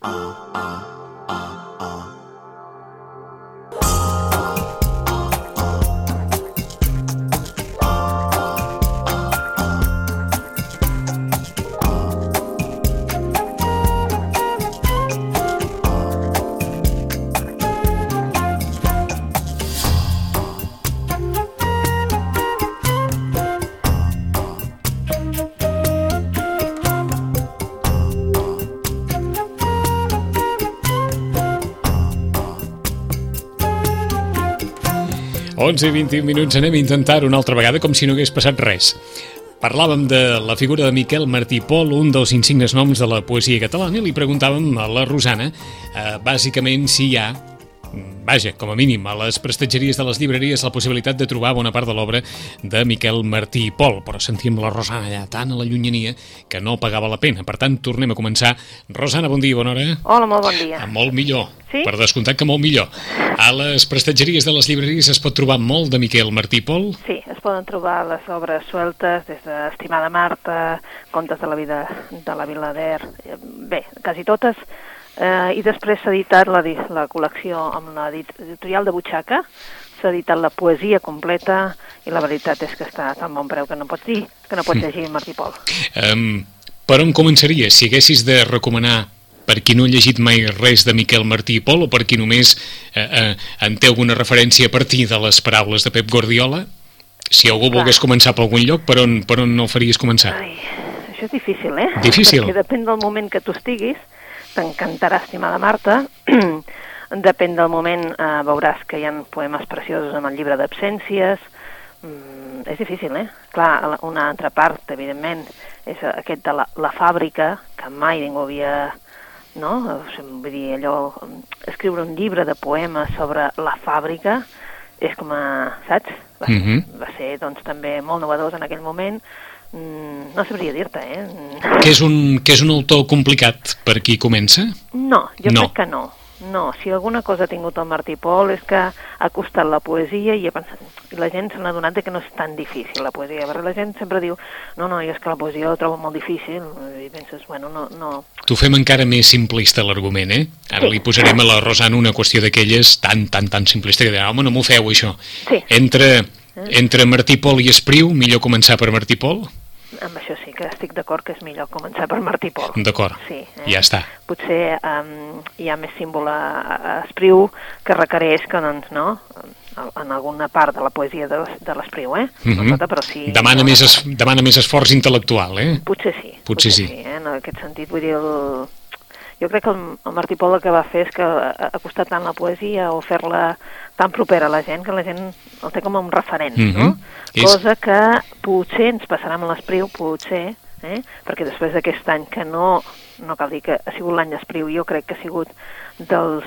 Um, 11 i 21 minuts anem a intentar una altra vegada com si no hagués passat res. Parlàvem de la figura de Miquel Martí Pol, un dels insignes noms de la poesia catalana, i li preguntàvem a la Rosana, eh, bàsicament, si hi ha vaja, com a mínim, a les prestatgeries de les llibreries la possibilitat de trobar bona part de l'obra de Miquel Martí i Pol, però sentíem la Rosana allà tan a la llunyania que no pagava la pena. Per tant, tornem a començar. Rosana, bon dia, bona hora. Hola, molt bon dia. Ah, molt millor. Sí? Per descomptat que molt millor. A les prestatgeries de les llibreries es pot trobar molt de Miquel Martí i Pol? Sí, es poden trobar les obres sueltes des d'Estimada Marta, Contes de la vida de la Vilader, eh, bé, quasi totes, eh, i després s'ha editat la, la col·lecció amb l'editorial de Butxaca, s'ha editat la poesia completa i la veritat és que està a tan bon preu que no pots dir que no pots llegir Martí Pol. Um, per on començaries? Si haguessis de recomanar per qui no ha llegit mai res de Miquel Martí i Pol o per qui només eh, eh, en té alguna referència a partir de les paraules de Pep Guardiola, si algú Clar. volgués començar per algun lloc, per on, per on no faries començar? Ai, això és difícil, eh? Difícil. Perquè depèn del moment que tu estiguis, t'encantarà, estimada Marta, depèn del moment, eh, veuràs que hi ha poemes preciosos en el llibre d'absències, mm, és difícil, eh? Clar, la- una altra part, evidentment, és aquest de la, la fàbrica, que mai ningú havia no? Vull dir, allò, mm, escriure un llibre de poemes sobre la fàbrica és com a, saps? Va, Mhm. va ser, doncs, també molt novedós en aquell moment. Mm, no sabria dir-te, eh? Que és, un, que és un autor complicat per qui comença? No, jo No. crec que no. No, si alguna cosa ha tingut el Martí Pol és que ha costat la poesia i, ha pensat, la gent se n'ha donat de que no és tan difícil la poesia, perquè la gent sempre diu no, no, jo és que la poesia ho trobo molt difícil i penses, bueno, no, no, T'ho fem encara més simplista l'argument, eh? Ara Sí. li posarem a la Rosana una qüestió d'aquelles tan, tan, tan simplista que dirà, home, no m'ho feu, això. Sí. Entre, entre Martí Pol i Espriu, millor començar per Martí Pol? amb això sí que estic d'acord que és millor començar per Martí Pol. D'acord, Sí, eh? ja està. Potser um, hi ha més símbol a, a Espriu que requereix que, doncs, no?, en- alguna part de la poesia de, de l'Espriu, eh? Mhm. tota, però sí... demana, més es, demana més esforç intel·lectual, eh? Potser sí. Potser sí. eh? En aquest sentit, vull dir, el... jo crec que el, el Martí Pol el que va fer és que ha acostat tant la poesia o fer-la tan propera a la gent que la gent el té com un referent, Mhm. no? És- Cosa que potser ens passarà amb l'Espriu, potser, eh? perquè després d'aquest any que no, no cal dir que ha sigut l'any d'Espriu, jo crec que ha sigut dels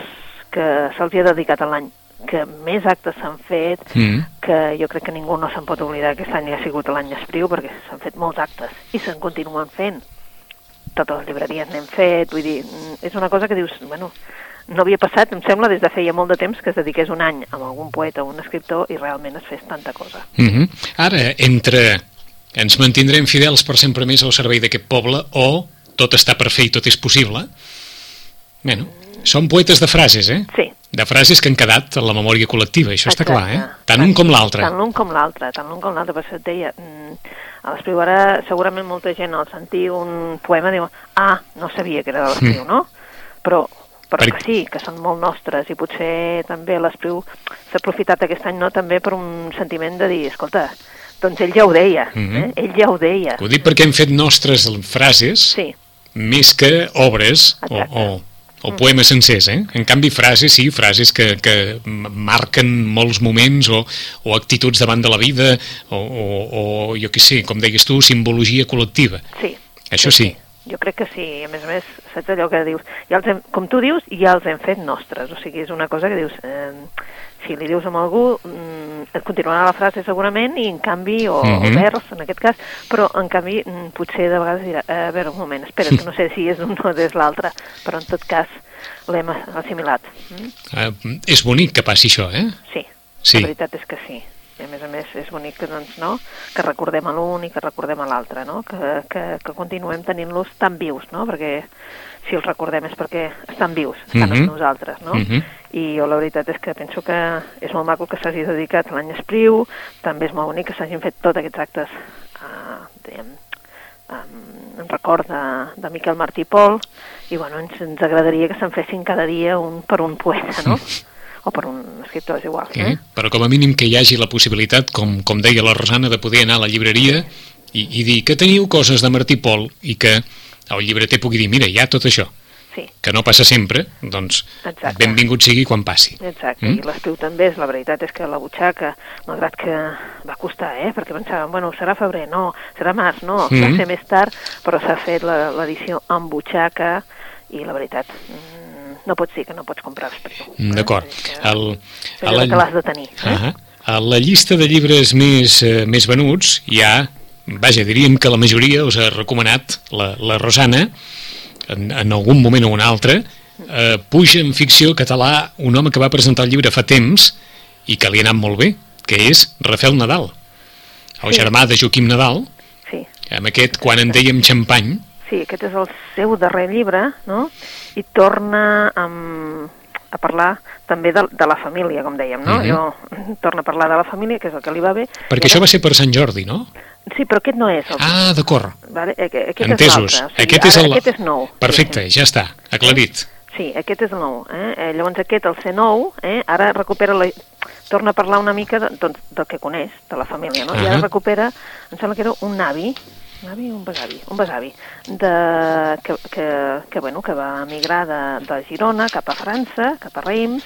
que se'ls ha dedicat a l'any que més actes s'han fet, Mm. que jo crec que ningú no se'n pot oblidar que aquest any ha sigut l'any d'Espriu perquè s'han fet molts actes i se'n continuen fent. Totes les llibreries n'hem fet, vull dir, mm, és una cosa que dius, bueno, no havia passat, em sembla, des de feia molt de temps que es dediqués un any a algun poeta o un escriptor i realment es fes tanta cosa. Mm Ara, entre ens mantindrem fidels per sempre més al servei d'aquest poble o tot està per fer i tot és possible, bueno, són poetes de frases, eh? Sí. De frases que han quedat a la memòria col·lectiva, això està Exacte. clar, eh? Tant un com l'altre. Tant l'un com l'altre, tant l'un com l'altre, per això et deia, mm, a l'Espriu ara segurament molta gent al sentir un poema diu, ah, no sabia que era de l'Espriu, no? Però, però Per- que sí, que són molt nostres i potser també l'Espriu s'ha aprofitat aquest any no també per un sentiment de dir, escolta, doncs ell ja ho deia, Mhm. eh? ell ja ho deia. Ho dic perquè hem fet nostres frases Sí, més que obres Exacte. o, o poemes sencers, eh? En canvi, frases, sí, frases que, que marquen molts moments o, o actituds davant de la vida o, o, o jo què sé, com deies tu, simbologia col·lectiva. sí. Això sí. Jo crec que sí, a més a més, saps allò que dius, ja els hem, com tu dius, ja els hem fet nostres, o sigui, és una cosa que dius, eh, si li dius a algú, mm, et continuarà la frase segurament, i en canvi, o, Mhm. o vers, en aquest cas, però en canvi, mm, potser de vegades dirà, eh, a veure, un moment, espera, que no sé si és un o és l'altre, però en tot cas l'hem assimilat. Mm? Eh, és bonic que passi això, eh? Sí, Sí. la veritat és que sí. I a més a més és bonic que, doncs, no? que recordem a l'un i que recordem a l'altre, no? que, que, que continuem tenint-los tan vius, no? perquè si els recordem és perquè estan vius, estan Mhm. amb nosaltres, no? Mhm. I jo la veritat és que penso que és molt maco que s'hagi dedicat l'any Espriu, també és molt bonic que s'hagin fet tots aquests actes uh, diguem, en record de, de Miquel Martí i Pol, i bueno, ens, ens agradaria que se'n fessin cada dia un per un poeta, no? O per un escriptor, és igual. Eh? Eh? Però com a mínim que hi hagi la possibilitat, com, com deia la Rosana, de poder anar a la llibreria i, i dir que teniu coses de Martí Pol i que el llibreter pugui dir, mira, hi ha tot això, Sí, que no passa sempre, doncs Exacte. benvingut sigui quan passi. exacte. Mm? Mm? I l'espriu també, és la veritat és que la butxaca, malgrat que va costar, eh? perquè pensàvem, bueno, serà febrer, no, serà març, no, mm. va Mhm. ser més tard, però s'ha fet la- l'edició amb butxaca i la veritat, mm, no pots dir que no pots comprar l'espriu. Mm, D'acord. El, a la... que l'has de tenir. Eh? Ah a la llista de llibres més, eh, més venuts hi ha, vaja, diríem que la majoria us ha recomanat la, la Rosana, en, en algun moment o un altre, eh, puja en ficció català un home que va presentar el llibre fa temps i que li ha anat molt bé, que és Rafael Nadal, el Sí. germà de Joaquim Nadal, Sí, amb aquest Quan en dèiem xampany, sí, aquest és el seu darrer llibre, no? I torna amb, a parlar també de, de la família, com dèiem, no? Mhm. Jo torna a parlar de la família, que és el que li va bé. perquè I això ara- va ser per Sant Jordi, no? Sí, però aquest no és el... Ah, d'acord. Vale? Aqu- Aquest Entesos. és. O sigui, Aquest és el... Aquest és nou. Perfecte, ja està, aclarit. Sí, aquest és el nou. Eh? Eh, llavors aquest, el C9, eh? ara recupera la... torna a parlar una mica de, doncs, del que coneix, de la família, no? I Ahà. ara recupera, em sembla que era un avi, un avi un besavi? Un besavi, de, que, que, que, bueno, que va emigrar de, de Girona cap a França, cap a Reims,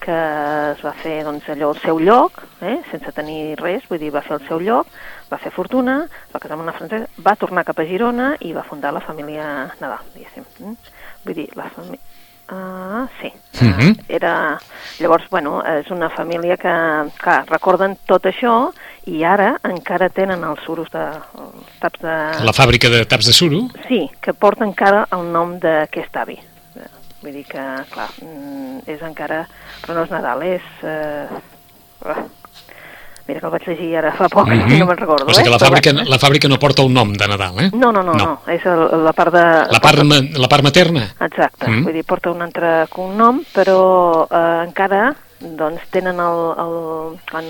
que es va fer doncs, allò el seu lloc, eh? sense tenir res, vull dir, va fer el seu lloc, va fer fortuna, va casar amb una francesa, va tornar cap a Girona i va fundar la família Nadal, diguéssim. Mm? Vull dir, la família... Ah, sí. Mhm. Era... Llavors, bueno, és una família que, clar, recorden tot això i ara encara tenen els suros de... els taps de... La fàbrica de taps de suro, Sí, que porta encara el nom d'aquest avi. Vull dir que, clar, mm, és encara... Però no és Nadal, és... Eh... ah, Mira que el vaig llegir ara fa poc, Mhm. no me'n recordo. O sigui que la eh? Fàbrica, la fàbrica no porta el nom de Nadal, eh? No, no, no, no, és el, la part de... La part, ma- la part materna? Exacte, Mm. mm. vull dir, porta un altre cognom, però eh, encara doncs, tenen el, el, quan,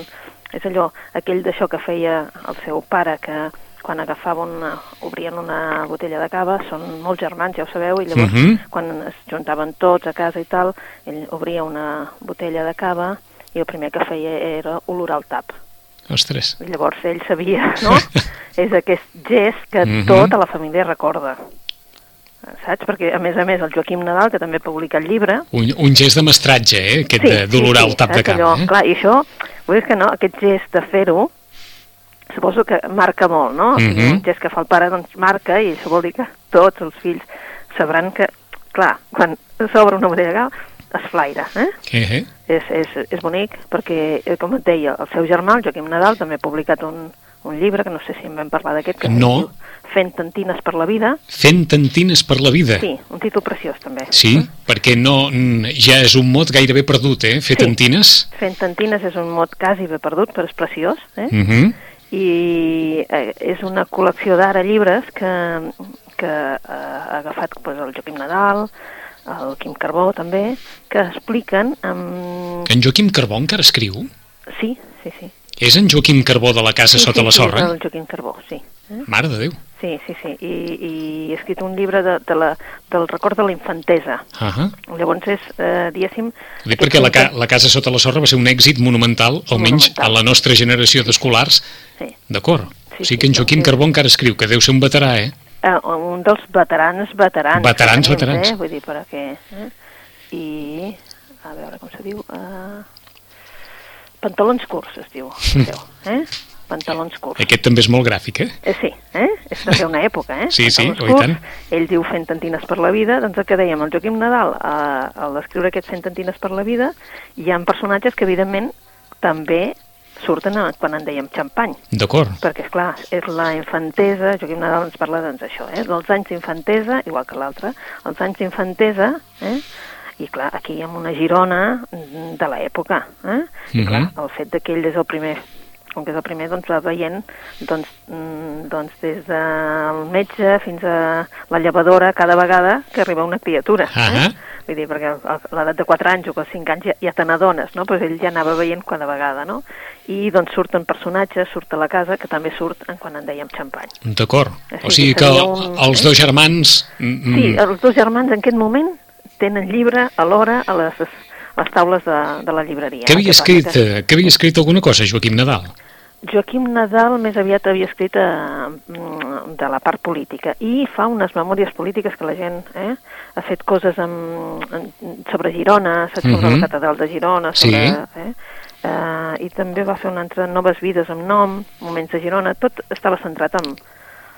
és allò, aquell d'això que feia el seu pare, que quan agafava una, obrien una botella de cava, són molts germans, ja ho sabeu, i llavors Mhm. quan es juntaven tots a casa i tal, ell obria una botella de cava i el primer que feia era olorar el tap. Ostres. I llavors ell sabia, no? és aquest gest que Mhm. tota la família recorda. Saps? Perquè, a més a més, el Joaquim Nadal, que també ha publicat llibre... Un, un gest de mestratge, eh? Aquest de d'olorar el tap de cava, eh? Clar, i això, vull dir que no, aquest gest de fer-ho, suposo que marca molt, no? O sigui, Mhm. un gest que fa el pare, doncs marca, i això vol dir que tots els fills sabran que, clar, quan s'obre una cava, es flaira, eh? Eh, eh? és, és, és bonic perquè, eh, com et deia, el seu germà, el Joaquim Nadal, també ha publicat un, un llibre, que no sé si en vam parlar d'aquest, que No. diu Fent tantines per la vida. Fent tantines per la vida. Sí, un títol preciós també. Sí, perquè no, mm, ja és un mot gairebé perdut, eh? Fer Sí. tantines. Fent tantines és un mot quasi bé perdut, però és preciós, eh? Mm -hmm. I eh, és una col·lecció d'ara llibres que, que eh, ha agafat pues, el Joaquim Nadal, el Quim Carbó també, que expliquen amb... En Joaquim Carbó encara escriu? Sí, sí, sí. És en Joaquim Carbó de la Casa sí, Sota sí, la sí, Sorra? el Joaquim Carbó, sí. Eh? Mare de Déu. Sí, sí, sí, I, i he escrit un llibre de, de la, del record de la infantesa. Uh -huh. Llavors és, eh, diguéssim... Ho dic perquè la, ca la Casa Sota la Sorra va ser un èxit monumental, almenys Monumental. a la nostra generació d'escolars. Sí. D'acord. Sí, o sigui sí, que en Joaquim doncs- Carbó encara escriu, que deu ser un veterà, eh? Eh, un dels veterans, veterans. Veterans, tenim, veterans. Eh? Vull dir, perquè... Eh? I... A veure com se diu... Uh, pantalons curts, es diu. eh? Pantalons curts. Aquest també és molt gràfic, eh? Eh, sí, eh? és també una època, eh? Sí, sí, Pantalons oh, i tant. curts, Ell diu fent tantines per la vida, doncs el que dèiem, el Joaquim Nadal, eh, al escriure aquests fent tantines per la vida, hi ha personatges que, evidentment, també surten a, quan en dèiem xampany, D'acord. perquè, és clar, és la infantesa, Joaquim Nadal ens parla doncs això, eh? dels anys d'infantesa, igual que l'altre, els anys d'infantesa, eh? I clar, aquí hi ha una Girona de l'època, eh? I clar, Mhm. el fet que ell és el primer com que és el primer, doncs va veient doncs, mm, doncs des del metge fins a la llevadora cada vegada que arriba una criatura. Ah Eh? Vull dir, perquè a l'edat de 4 anys o a 5 anys ja, ja te n'adones, no? Pues ell ja anava veient cada vegada, no? I doncs surten personatges, surt a la casa, que també surt en quan en dèiem xampany. D'acord. Sí, O sigui que seria un- els dos germans... mm, Sí, mm, els dos germans en aquest moment tenen llibre alhora a les, a les taules de, de la llibreria. Què El havia escrit, que- eh, que havia escrit alguna cosa, Joaquim Nadal? Joaquim Nadal més aviat havia escrit eh, mm, de la part política i fa unes memòries polítiques que la gent eh, ha fet coses amb, sobre Girona, sobre Mhm. la catedral de Girona, Sí. sobre, eh, eh, i també va fer una altra Noves vides amb nom, Moments de Girona, tot estava centrat en,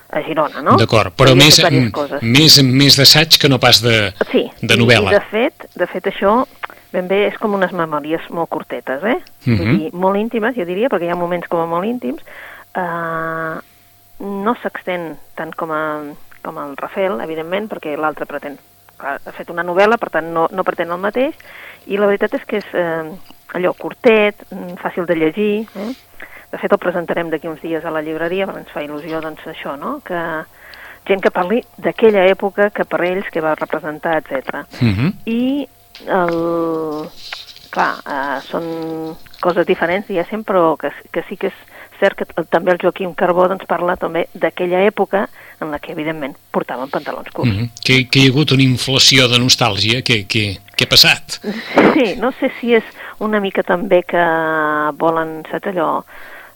a Girona, no? D'acord, però més, més, més d'assaig que no pas de, Sí, de novel·la. I, de fet, de fet això ben bé és com unes memòries molt curtetes, eh? Mhm. Vull dir, molt íntimes, jo diria, perquè hi ha moments com a molt íntims. Uh, no s'extén tant com, a, com el Rafael, evidentment, perquè l'altre pretén clar, ha fet una novel·la, per tant no, no pretén el mateix, i la veritat és que és eh, allò curtet, mm, fàcil de llegir, eh? De fet, el presentarem d'aquí uns dies a la llibreria, perquè ens fa il·lusió, doncs, això, no?, que gent que parli d'aquella època que per ells, que va representar, etc. Mhm. I el... clar, eh, són coses diferents, diguéssim, però que, que sí que és cert que també el Joaquim Carbó doncs, parla també d'aquella època en la que, evidentment, portaven pantalons curts. Mhm. que, que hi ha hagut una inflació de nostàlgia, què, què, què ha passat? Sí, no sé si és una mica també que volen, saps allò...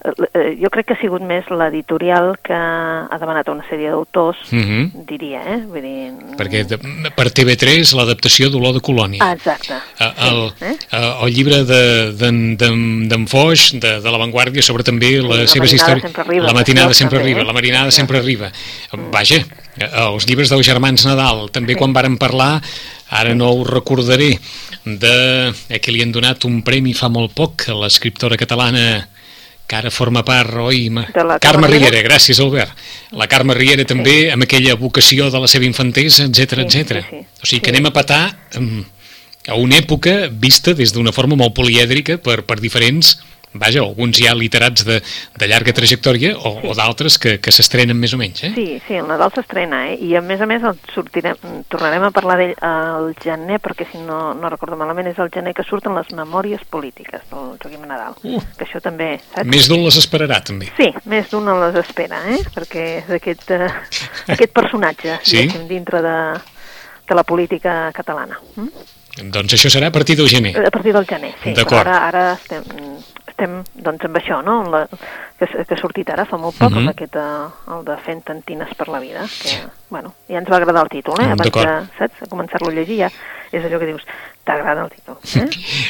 eh, eh, Jo crec que ha sigut més l'editorial que ha demanat una sèrie d'autors, Mhm. diria, eh? Vull dir... Perquè de, per TV3 l'adaptació d'Olor de Colònia. Ah, exacte. Eh, el, Sí, eh? el llibre de- d'en de, d'en Foix, de, de l'avantguàrdia, sobre també les La seves històries. arriba, La matinada sempre també, arriba, eh? la marinada Sí. sempre arriba. Vaja, eh, els llibres dels germans Nadal, també Sí. quan varen parlar, ara no ho recordaré, de eh, que li han donat un premi fa molt poc a l'escriptora catalana que ara forma part, oi, ma... De la Carme Riera? Riera, gràcies Albert. La Carme Riera també, amb aquella vocació de la seva infantesa, etc Sí, etc. sí, sí. O sigui que Sí. anem a patar a una època vista des d'una forma molt polièdrica per, per diferents, vaja, alguns ja literats de, de llarga trajectòria o, o d'altres que, que s'estrenen més o menys, eh? Sí, sí, el Nadal s'estrena, eh? I a més a més el sortirem, tornarem a parlar d'ell al gener, perquè si no, no recordo malament, és el gener que surten les memòries polítiques del Joaquim Nadal. Uh. Que això també, saps? Més d'un les esperarà, també. Sí, més d'una les espera, eh? Perquè és aquest, uh, aquest personatge, Sí? dintre de, de la política catalana. Mm? Doncs això serà a partir del gener. A partir del gener, sí. D'acord. Ara, ara estem, estem doncs, amb això, no? La, que, que ha sortit ara fa molt poc, Mhm. mm -hmm. aquest, uh, el de Fent tantines per la vida, que, bueno, ja ens va agradar el títol, eh? Mm, Abans de, saps, a començar-lo a llegir ja és allò que dius, t'agrada el títol, eh?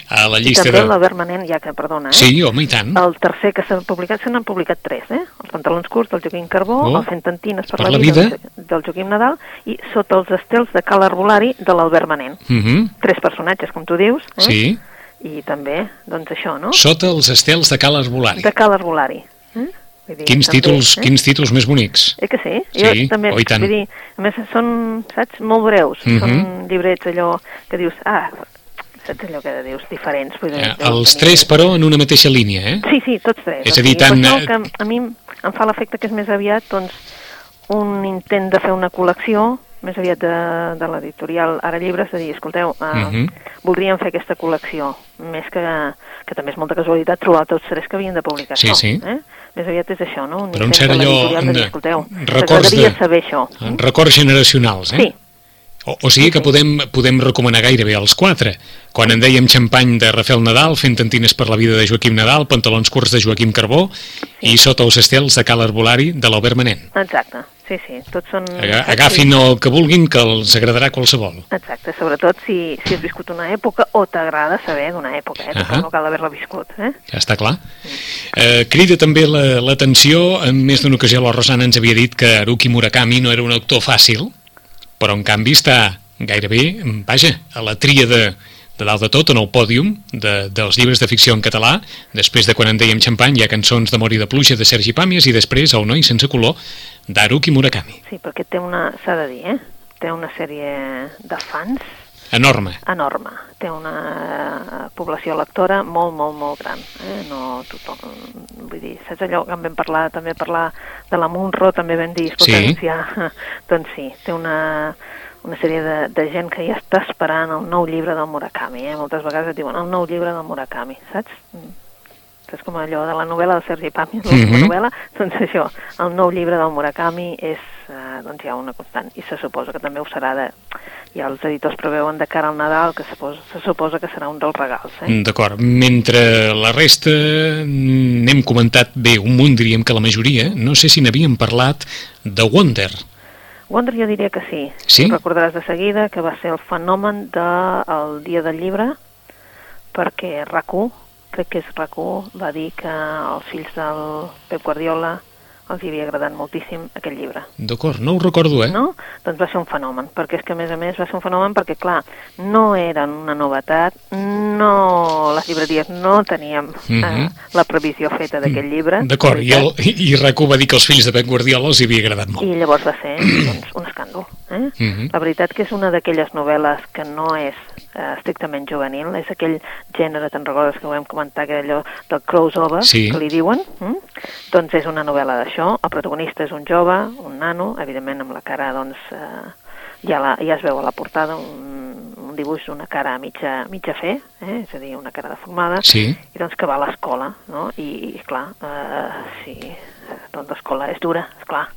A la I llista també de... l'Albert Manent, ja que, perdona, eh? Sí, home, i tant. El tercer que s'ha publicat, se n'han publicat tres, eh? Els pantalons curts del Joaquim Carbó, Oh. el Fent tantines per, la, vida, del, del Joaquim Nadal i Sota els estels de Cal Arbolari de l'Albert Manent. Mhm. Tres personatges, com tu dius, eh? Sí, I també, doncs això, no? sota els estels de Cal Arbolari. De Cal Arbolari. Eh? Vull dir, Quins també, títols, eh? quins títols més bonics. Eh que sí? Sí, jo també, oh, i tant. vull dir, a més són, saps, molt breus, Mhm. són llibrets allò que dius, ah, saps allò que dius, diferents. Vull dir, deus els tenir- tres, però, en una mateixa línia, eh? Sí, sí, tots tres. És a dir, tant, eh, que a mi em fa l'efecte que és més aviat doncs, un intent de fer una col·lecció, més aviat de, de l'editorial Ara Llibres, de dir, escolteu, uh, Mhm. voldríem fer aquesta col·lecció, més que, que també és molta casualitat trobar tots tres que havien de publicar Sí, això. sí. Eh? Més aviat és això, no? Un Però un cert allò de dir, escolteu, records de- saber això. Eh, Records generacionals, eh? Sí, O, o sigui que podem, podem recomanar gairebé els quatre. Quan en dèiem xampany de Rafael Nadal, fent tantines per la vida de Joaquim Nadal, pantalons curts de Joaquim Carbó i sota els estels de Cal Arbolari de l'Albert Manent. exacte. Sí, sí, tots són... Aga- Agafin el que vulguin, que els agradarà qualsevol. Exacte, sobretot si, si has viscut una època o t'agrada saber d'una època, eh? Uh no cal haver-la viscut, eh? Ja està clar. Eh, crida també la- l'atenció, en més d'una ocasió la Rosana ens havia dit que Haruki Murakami no era un autor fàcil, però en canvi està gairebé, vaja, a la tria de, de dalt de tot, en el pòdium de, dels llibres de ficció en català, després de quan en dèiem xampany hi ha cançons d'amor i de pluja de Sergi Pàmies i després El noi sense color d'Haruki Murakami. Sí, perquè té una, s'ha de dir, eh? Té una sèrie de fans Enorme. enorme. Té una població lectora molt, molt, molt gran. Eh? No tothom... Vull dir, saps allò que en vam parlar, també parlar de la Munro, també vam dir, escolta, Sí. ja... Doncs sí, té una, una sèrie de, de gent que ja està esperant el nou llibre del Murakami, eh? Moltes vegades et diuen el nou llibre del Murakami, saps? Mm. És com allò de la novel·la de Sergi Pami, l'última Mhm. novel·la, doncs això, el nou llibre del Murakami és, eh, doncs, ja una constant, i se suposa que també ho serà de... Ja els editors preveuen de cara al Nadal, que se suposa, se suposa que serà un dels regals, eh? Mm, D'acord. Mentre la resta mm, n'hem comentat bé un munt, diríem que la majoria, no sé si n'havíem parlat de Wonder. Wonder jo diria que sí. Sí? Recordaràs de seguida que va ser el fenomen del de, Dia del Llibre, perquè RAC1, crec que és RAC1, va dir que els fills del Pep Guardiola els havia agradat moltíssim aquest llibre. D'acord, no ho recordo, eh? No? Doncs va ser un fenomen, perquè és que a més a més va ser un fenomen perquè, clar, no eren una novetat, no, les llibreries no teníem eh, Mhm. la previsió feta d'aquest llibre. D'acord, i, el, i RAC1 va dir que els fills de Pep Guardiola els havia agradat molt. I llavors va ser doncs, un escàndol. Eh? Mhm. La veritat que és una d'aquelles novel·les que no és eh, estrictament juvenil, és aquell gènere, te'n recordes que ho vam comentar, que allò del crossover, Sí. que li diuen? Mm? Doncs és una novel·la d'això, el protagonista és un jove, un nano, evidentment amb la cara, doncs, eh, ja, la, ja es veu a la portada un, un dibuix d'una cara mitja, mitja fer, eh? és a dir, una cara deformada, Sí. i doncs que va a l'escola, no? I, i clar, eh, sí, doncs l'escola és dura, és clar.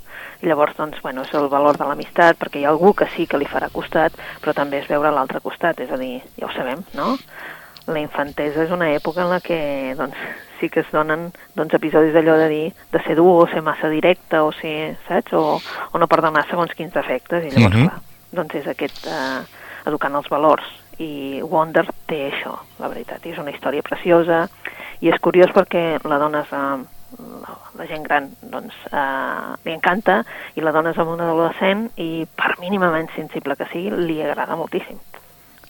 Llavors, doncs, bueno, és el valor de l'amistat, perquè hi ha algú que sí que li farà costat, però també és veure l'altre costat, és a dir, ja ho sabem, no? La infantesa és una època en la que, doncs, sí que es donen doncs, episodis d'allò de dir, de ser dur o ser massa directe o ser, saps? O, o no perdonar segons quins defectes, i llavors, Mhm. clar, doncs és aquest, eh, educant els valors. I Wonder té això, la veritat, i és una història preciosa, i és curiós perquè la dona és, eh, la, gent gran doncs, eh, li encanta i la dona és amb un adolescent i per mínimament sensible que sigui li agrada moltíssim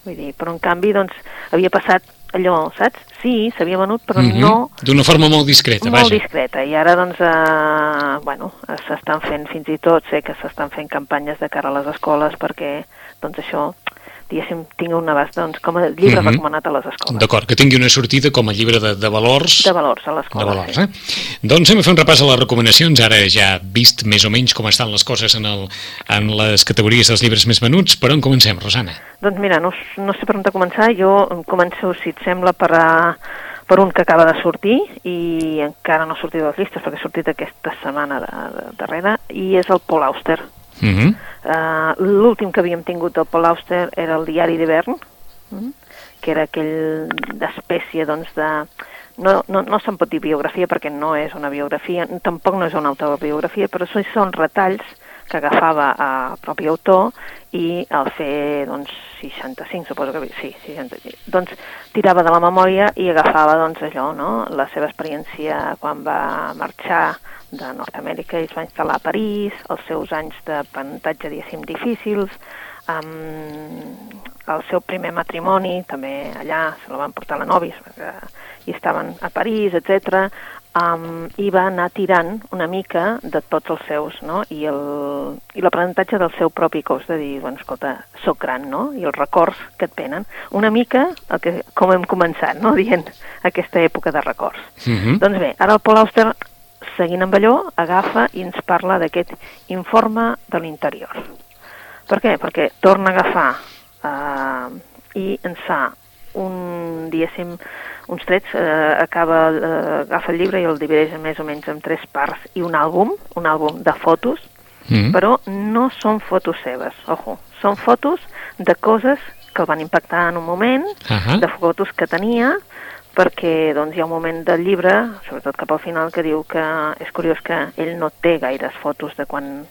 vull dir, però en canvi doncs havia passat allò, saps? Sí, s'havia venut però Mhm. no D'una forma molt discreta, molt vaja. discreta i ara doncs eh, bueno, s'estan fent fins i tot sé que s'estan fent campanyes de cara a les escoles perquè doncs això diguéssim, tingui un abast doncs, com a llibre Mhm. recomanat a les escoles D'acord, que tingui una sortida com a llibre de, de valors. de valors a de l'escola valors, sí. eh? Doncs hem de fer un repàs a les recomanacions, ara ja vist més o menys com estan les coses en, el, en les categories dels llibres més venuts. Per on comencem, Rosana? Doncs mira, no, no sé per on començar, jo començo, si et sembla, per, a, per un que acaba de sortir i encara no ha sortit de les llistes perquè ha sortit aquesta setmana de, de, darrere i és el Paul Auster. Uh -huh. Uh, L'últim que havíem tingut del Paul Auster era el diari d'hivern, mm, que era aquell d'espècie doncs, de... No, no, no se'n pot dir biografia perquè no és una biografia, tampoc no és una autobiografia, però són retalls que agafava el propi autor i al fer doncs, 65, suposo que sí, 65, doncs tirava de la memòria i agafava doncs, allò, no? la seva experiència quan va marxar de Nord-Amèrica i es va instal·lar a París, els seus anys d'aprenentatge, diguéssim, difícils, amb el seu primer matrimoni, també allà se la van portar la nòvia, i estaven a París, etc. Um, i va anar tirant una mica de tots els seus, no? I l'aprenentatge del seu propi cos, de dir, bueno, escolta, sóc gran, no? I els records que et venen. Una mica el que, com hem començat, no? Dient aquesta època de records. Uh -huh. Doncs bé, ara el Paul Auster, seguint amb allò, agafa i ens parla d'aquest informe de l'interior. Per què? Perquè torna a agafar eh, i ens fa un, diguéssim, uns trets, eh, acaba, eh, agafa el llibre i el divideix més o menys en tres parts i un àlbum, un àlbum de fotos, Uh -huh. però no són fotos seves, ojo, són fotos de coses que el van impactar en un moment, Ahà. de fotos que tenia, perquè doncs, hi ha un moment del llibre, sobretot cap al final, que diu que és curiós que ell no té gaires fotos de quan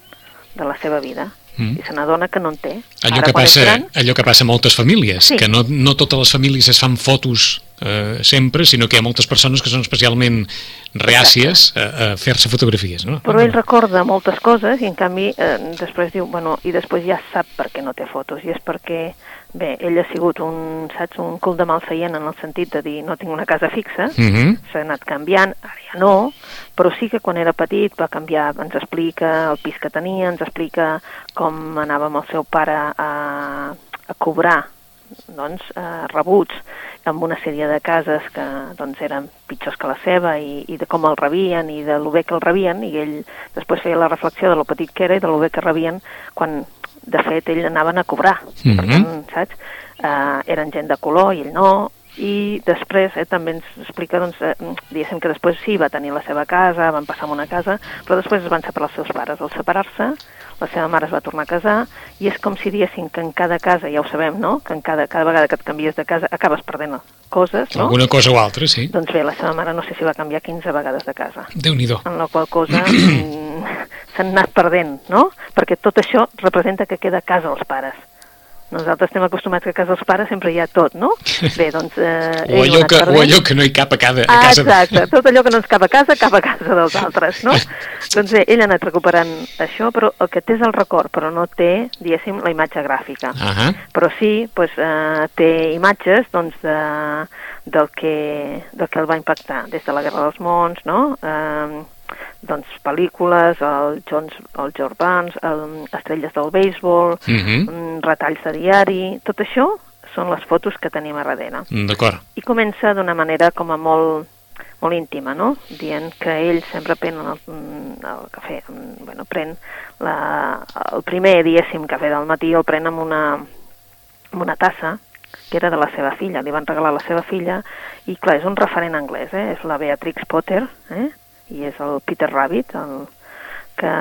de la seva vida, Mm. i se n'adona que no en té. Allò Ara, que, passa, gran, allò que passa a moltes famílies, Sí. que no, no totes les famílies es fan fotos eh, sempre, sinó que hi ha moltes persones que són especialment reàcies a, a fer-se fotografies. No? Però ell recorda moltes coses i en canvi eh, després diu, bueno, i després ja sap per què no té fotos i és perquè, bé, ell ha sigut un, saps, un cul de malfeient en el sentit de dir no tinc una casa fixa, Uh -huh. s'ha anat canviant, ara ja no, però sí que quan era petit va canviar, ens explica el pis que tenia, ens explica com anava amb el seu pare a, a cobrar doncs, eh, rebuts amb una sèrie de cases que doncs, eren pitjors que la seva i, i de com el rebien i de lo bé que el rebien i ell després feia la reflexió de lo petit que era i de lo bé que rebien quan de fet ell anaven a cobrar mm -hmm. per tant, saps? Eh, eren gent de color i ell no i després eh, també ens explica doncs, eh, diguéssim que després sí, va tenir la seva casa, van passar en una casa, però després es van separar els seus pares. Al separar-se, la seva mare es va tornar a casar i és com si diguéssim que en cada casa, ja ho sabem, no?, que en cada, cada vegada que et canvies de casa acabes perdent coses, no? Alguna cosa o altra, sí. Doncs bé, la seva mare no sé si va canviar 15 vegades de casa. déu nhi En la qual cosa mm, s'han anat perdent, no? Perquè tot això representa que queda a casa els pares nosaltres estem acostumats que a casa dels pares sempre hi ha tot, no? Bé, doncs... Eh, o, allò que, o allò que no hi cap a, cada, a casa. Ah, exacte, tot allò que no ens cap a casa, cap a casa dels altres, no? doncs bé, ell ha anat recuperant això, però el que té és el record, però no té, diguéssim, la imatge gràfica. Uh -huh. Però sí, doncs, eh, té imatges, doncs, de, del, que, del que el va impactar, des de la Guerra dels Mons, no? Eh, doncs, pel·lícules, el Jones, el George Barnes, el, estrelles del béisbol, uh mhm. -huh. Retalls de diari, tot això són les fotos que tenim a darrere. D'acord. I comença d'una manera com a molt, molt íntima, no? Dient que ell sempre pren el, el cafè, bueno, pren la, el primer, diguéssim, cafè del matí el pren amb una, amb una tassa que era de la seva filla, li van regalar la seva filla, i clar, és un referent anglès, eh? és la Beatrix Potter, eh? i és el Peter Rabbit, el, que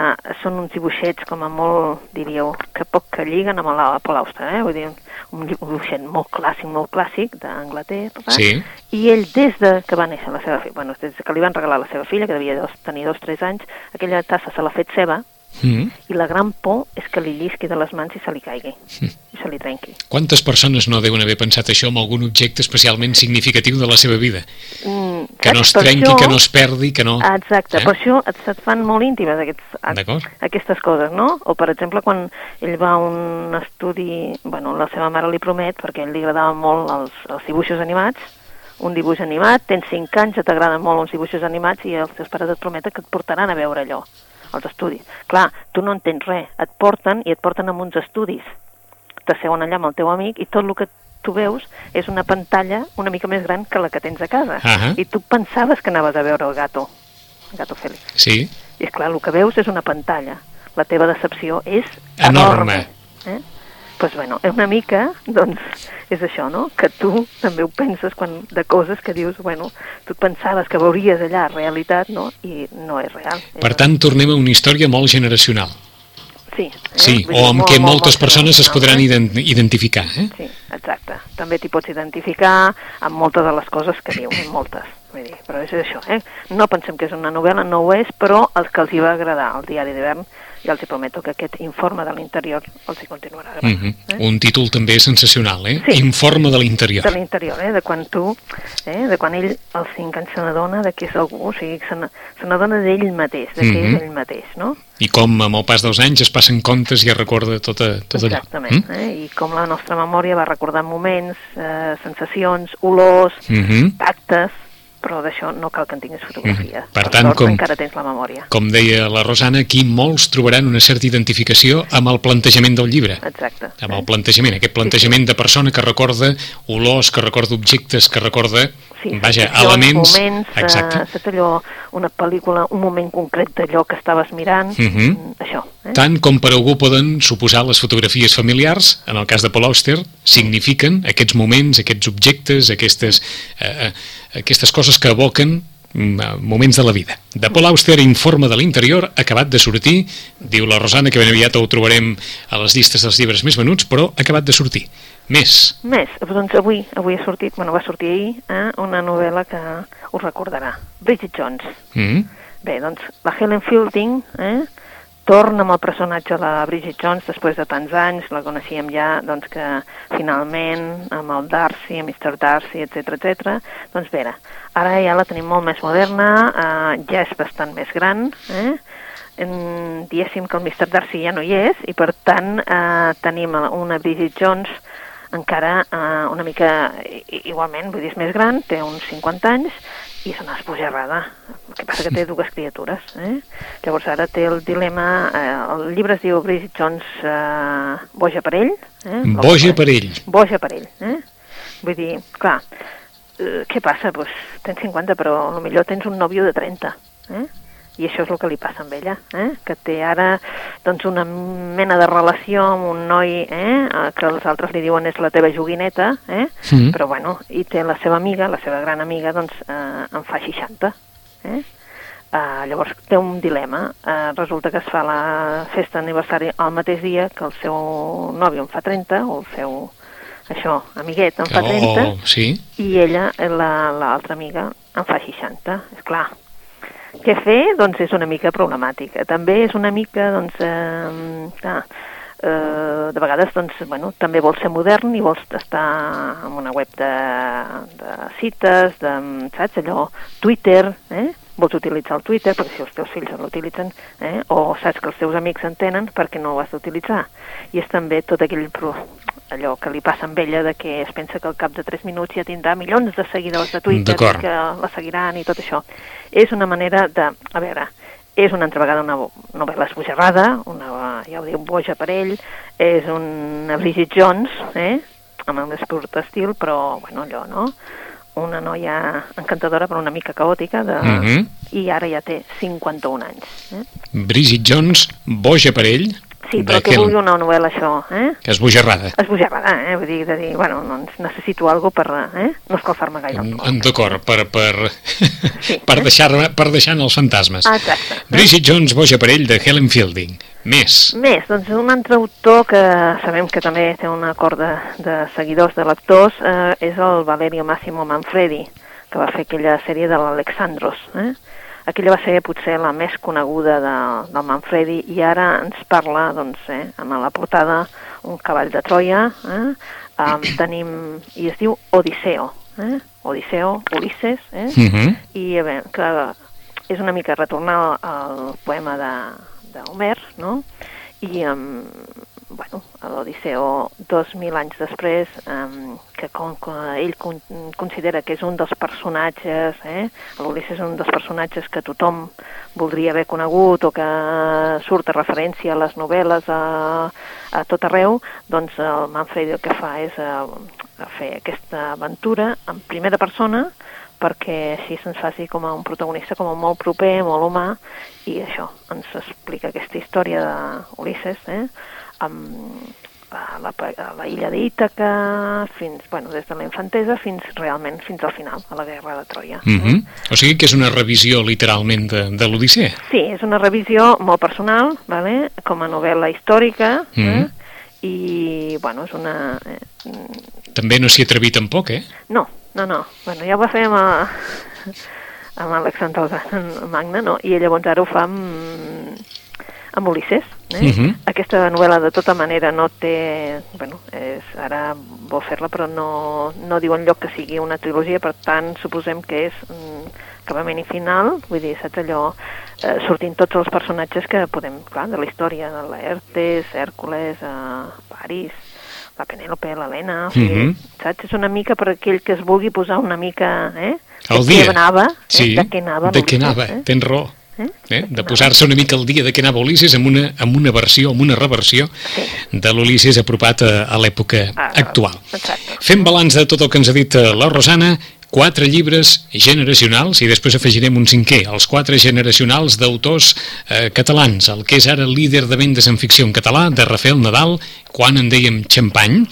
són uns dibuixets com a molt, diríeu, que poc que lliguen amb la Paul Auster, eh? vull dir, un dibuixet molt clàssic, molt clàssic d'Anglaterra, sí. i ell des de que va néixer la seva filla, bueno, des que li van regalar la seva filla, que devia dos, tenir dos o tres anys, aquella tassa se l'ha fet seva, Mm. I la gran por és que li llisqui de les mans i se li caigui, mm. i se li trenqui. Quantes persones no deuen haver pensat això amb algun objecte especialment significatiu de la seva vida? Mm, que no es trenqui, això, que no es perdi, que no... Exacte, eh? per això et, et fan molt íntimes aquests, aquestes coses, no? O, per exemple, quan ell va a un estudi... Bueno, la seva mare li promet, perquè a ell li agradaven molt els, els dibuixos animats, un dibuix animat, tens 5 anys, t'agraden molt uns dibuixos animats i els teus pares et prometen que et portaran a veure allò als estudis. Clar, tu no entens res, et porten i et porten a uns estudis. T'asseuen allà amb el teu amic i tot el que tu veus és una pantalla una mica més gran que la que tens a casa. Uh -huh. I tu pensaves que anaves a veure el gato, el gato Félix. Sí. I és clar, el que veus és una pantalla. La teva decepció és enorme. enorme eh? Pues bueno, una mica, doncs, és això, no? Que tu també ho penses quan, de coses que dius, bueno, tu pensaves que veuries allà realitat, no? I no és real. Per tant, tornem a una història molt generacional. Sí. Eh? Sí, Vull o amb què moltes molt persones es podran eh? identificar, eh? Sí, exacte. També t'hi pots identificar amb moltes de les coses que diu, moltes. Vull dir, però és això, eh? No pensem que és una novel·la, no ho és, però els que els hi va agradar el diari d'hivern i els hi prometo que aquest informe de l'interior els hi continuarà agradant. Mm -hmm. eh? Un títol també sensacional, eh? Sí. Informe de l'interior. De l'interior, eh? De quan tu, eh? de quan ell als 5 anys se n'adona de que és algú, o sigui, se n'adona d'ell mateix, de que mm -hmm. és ell mateix, no? I com amb el pas dels anys es passen comptes i es recorda tot, a, tot allò. Exactament, mm? eh? i com la nostra memòria va recordar moments, eh, sensacions, olors, mm -hmm. tactes, però d'això no cal que en tinguis fotografia. Mm. Per, per tant, sort, com, encara tens la memòria. Com deia la Rosana, aquí molts trobaran una certa identificació amb el plantejament del llibre. Exacte. Amb el plantejament, aquest plantejament sí, sí. de persona que recorda olors, que recorda objectes, que recorda, sí, vaja, elements... moments, Exacte. Uh, allò, una pel·lícula, un moment concret d'allò que estaves mirant, uh mhm. -huh. això. Eh? Tant com per algú poden suposar les fotografies familiars, en el cas de Paul Auster, signifiquen aquests moments, aquests objectes, aquestes... Eh, eh, aquestes coses que evoquen mm, moments de la vida. De Paul Auster, Informe de l'interior, acabat de sortir, diu la Rosana que ben aviat ho trobarem a les llistes dels llibres més venuts, però acabat de sortir. Més. Més. Doncs avui, avui ha sortit, bueno, va sortir ahir, eh, una novel·la que us recordarà. Bridget Jones. Mm -hmm. Bé, doncs la Helen Fielding, eh, torna amb el personatge de la Bridget Jones després de tants anys, la coneixíem ja, doncs que finalment amb el Darcy, amb Mr. Darcy, etc etc. doncs bé, ara ja la tenim molt més moderna, eh, ja és bastant més gran, eh? en, diguéssim que el Mr. Darcy ja no hi és i per tant eh, tenim una Bridget Jones encara eh, una mica igualment, vull dir, és més gran, té uns 50 anys i és una esbojarrada. El que passa que té dues criatures. Eh? Llavors ara té el dilema... Eh, el llibre es diu Bridget Jones eh, Boja per ell. Eh? Boja per ell. Boja per ell. Eh? Vull dir, clar, eh, què passa? Pues, tens 50 però millor tens un nòvio de 30. Eh? I això és el que li passa amb ella, eh? que té ara doncs, una mena de relació amb un noi eh? que els altres li diuen és la teva joguineta, eh? Mm. però bueno, i té la seva amiga, la seva gran amiga, doncs eh, en fa 60. Eh? Uh, llavors té un dilema. Uh, resulta que es fa la festa d'aniversari al mateix dia que el seu nòvio en fa 30, o el seu això, amiguet en fa 30, oh, sí? i ella, l'altra la, amiga, en fa 60. És clar, què fer? Doncs és una mica problemàtic. També és una mica, doncs, eh, ah, eh, de vegades, doncs, bueno, també vols ser modern i vols estar en una web de, de cites, de, saps, allò, Twitter, eh? vols utilitzar el Twitter, perquè si els teus fills l'utilitzen, eh? o saps que els teus amics en tenen, perquè no ho has d'utilitzar. I és també tot aquell allò que li passa amb ella de que es pensa que al cap de 3 minuts ja tindrà milions de seguidors de Twitter i que la seguiran i tot això. És una manera de... A veure, és una altra vegada una novel·la esbojarrada, una, ja ho diu, boja per ell, és una Bridget Jones, eh? amb el més pur estil, però, bueno, allò, no? Una noia encantadora però una mica caòtica de... Mm -hmm. i ara ja té 51 anys. Eh? Bridget Jones, boja per ell, Sí, però que vulgui una novel·la això, eh? Que és bojarrada. És bojarrada, eh? Vull dir, de dir, bueno, doncs necessito algo per, eh? No escalfar-me gaire. Mm, d'acord, per, per, sí, per, eh? deixar, per deixar els fantasmes. Ah, exacte. Bridget Jones, boja per ell, de Helen Fielding. Més. Més, doncs un altre autor que sabem que també té una corda de seguidors, de lectors, eh, és el Valerio Massimo Manfredi, que va fer aquella sèrie de l'Alexandros, eh? Aquella va ser potser la més coneguda de, del Manfredi i ara ens parla, doncs, eh, amb la portada, un cavall de Troia, eh, um, tenim, i es diu Odisseo, eh, Odisseo, Ulisses, eh, uh mhm. -huh. i eh, bé, que és una mica retornar al poema d'Homer, no?, i um, bueno, l'Odisseo, dos mil anys després, um, que com que ell con considera que és un dels personatges, eh? l'Ulisses és un dels personatges que tothom voldria haver conegut o que surt a referència a les novel·les a, a tot arreu, doncs el Manfredi el que fa és a, a fer aquesta aventura en primera persona perquè així se'ns faci com a un protagonista com a molt proper, molt humà, i això ens explica aquesta història d'Ulisses, eh? Amb a la, a la illa d'Ítaca, fins, bueno, des de la infantesa fins realment fins al final, a la guerra de Troia. Mm -hmm. O sigui que és una revisió literalment de, de l'Odissea. Sí, és una revisió molt personal, vale? com a novel·la històrica, mm -hmm. eh? i, bueno, és una... Eh, També no s'hi atreví tampoc, eh? No, no, no. Bueno, ja ho va fer amb, a, amb Alexandre Magna, no? I llavors ara ho fa amb, amb Ulisses. Eh? Uh mhm. -huh. Aquesta novel·la de tota manera no té... Bueno, és, ara vol fer-la però no, no diu enlloc que sigui una trilogia, per tant suposem que és mm, acabament i final, vull dir, saps allò, eh, sortint tots els personatges que podem, clar, de la història, de l'Aertes, Hèrcules, eh, Paris, la Penélope, l'Helena, uh -huh. saps? És una mica per aquell que es vulgui posar una mica, eh? El dia. Què anava, eh? sí, de què anava. De què anava, eh? tens raó. Eh? De posar-se una mica al dia de què anava Ulisses amb una, amb una versió, amb una reversió sí. de l'Ulisses apropat a, a l'època ah, actual. Exacte. Fem balanç de tot el que ens ha dit eh, la Rosana, quatre llibres generacionals i després afegirem un cinquè, els quatre generacionals d'autors eh, catalans, el que és ara líder de vendes en ficció en català, de Rafael Nadal, quan en dèiem xampany,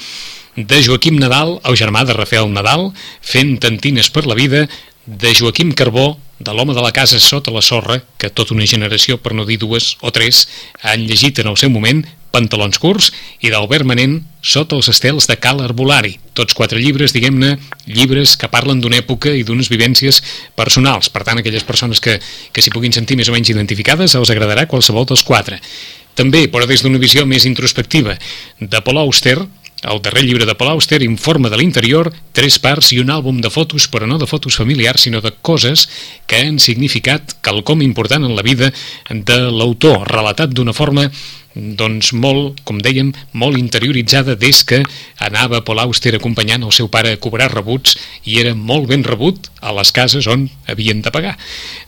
de Joaquim Nadal, el germà de Rafael Nadal, fent tantines per la vida, de Joaquim Carbó, de l'home de la casa sota la sorra, que tota una generació, per no dir dues o tres, han llegit en el seu moment, Pantalons curts, i d'Albert Manent, Sota els estels de Cal Arbolari. Tots quatre llibres, diguem-ne, llibres que parlen d'una època i d'unes vivències personals. Per tant, aquelles persones que, que s'hi puguin sentir més o menys identificades, els agradarà qualsevol dels quatre. També, però des d'una visió més introspectiva, de Paul Auster, el darrer llibre de Paul Auster informa de l'interior, tres parts i un àlbum de fotos, però no de fotos familiars, sinó de coses que han significat quelcom important en la vida de l'autor, relatat d'una forma doncs molt, com dèiem, molt interioritzada des que anava a Paul Auster acompanyant el seu pare a cobrar rebuts i era molt ben rebut a les cases on havien de pagar.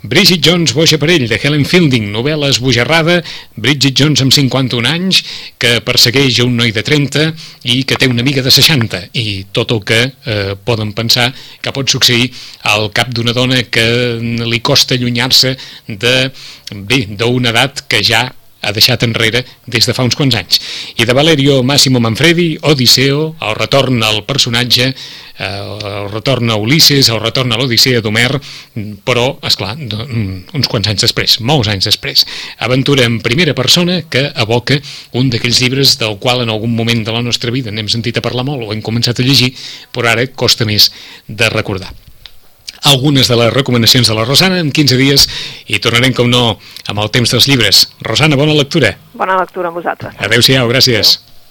Bridget Jones, boixa per ell, de Helen Fielding, novel·la esbojarrada, Bridget Jones amb 51 anys, que persegueix un noi de 30 i que té una amiga de 60, i tot el que eh, poden pensar que pot succeir al cap d'una dona que li costa allunyar-se de, bé, d'una edat que ja ha deixat enrere des de fa uns quants anys. I de Valerio Massimo Manfredi, Odisseo, el retorn al personatge, eh, el retorn a Ulisses, el retorn a l'Odissea d'Homer, però, és clar, uns quants anys després, molts anys després. Aventura en primera persona que evoca un d'aquells llibres del qual en algun moment de la nostra vida n'hem sentit a parlar molt o hem començat a llegir, però ara costa més de recordar algunes de les recomanacions de la Rosana en 15 dies i tornarem, com no, amb el temps dels llibres. Rosana, bona lectura. Bona lectura amb vosaltres. Adéu-siau, gràcies. Adéu.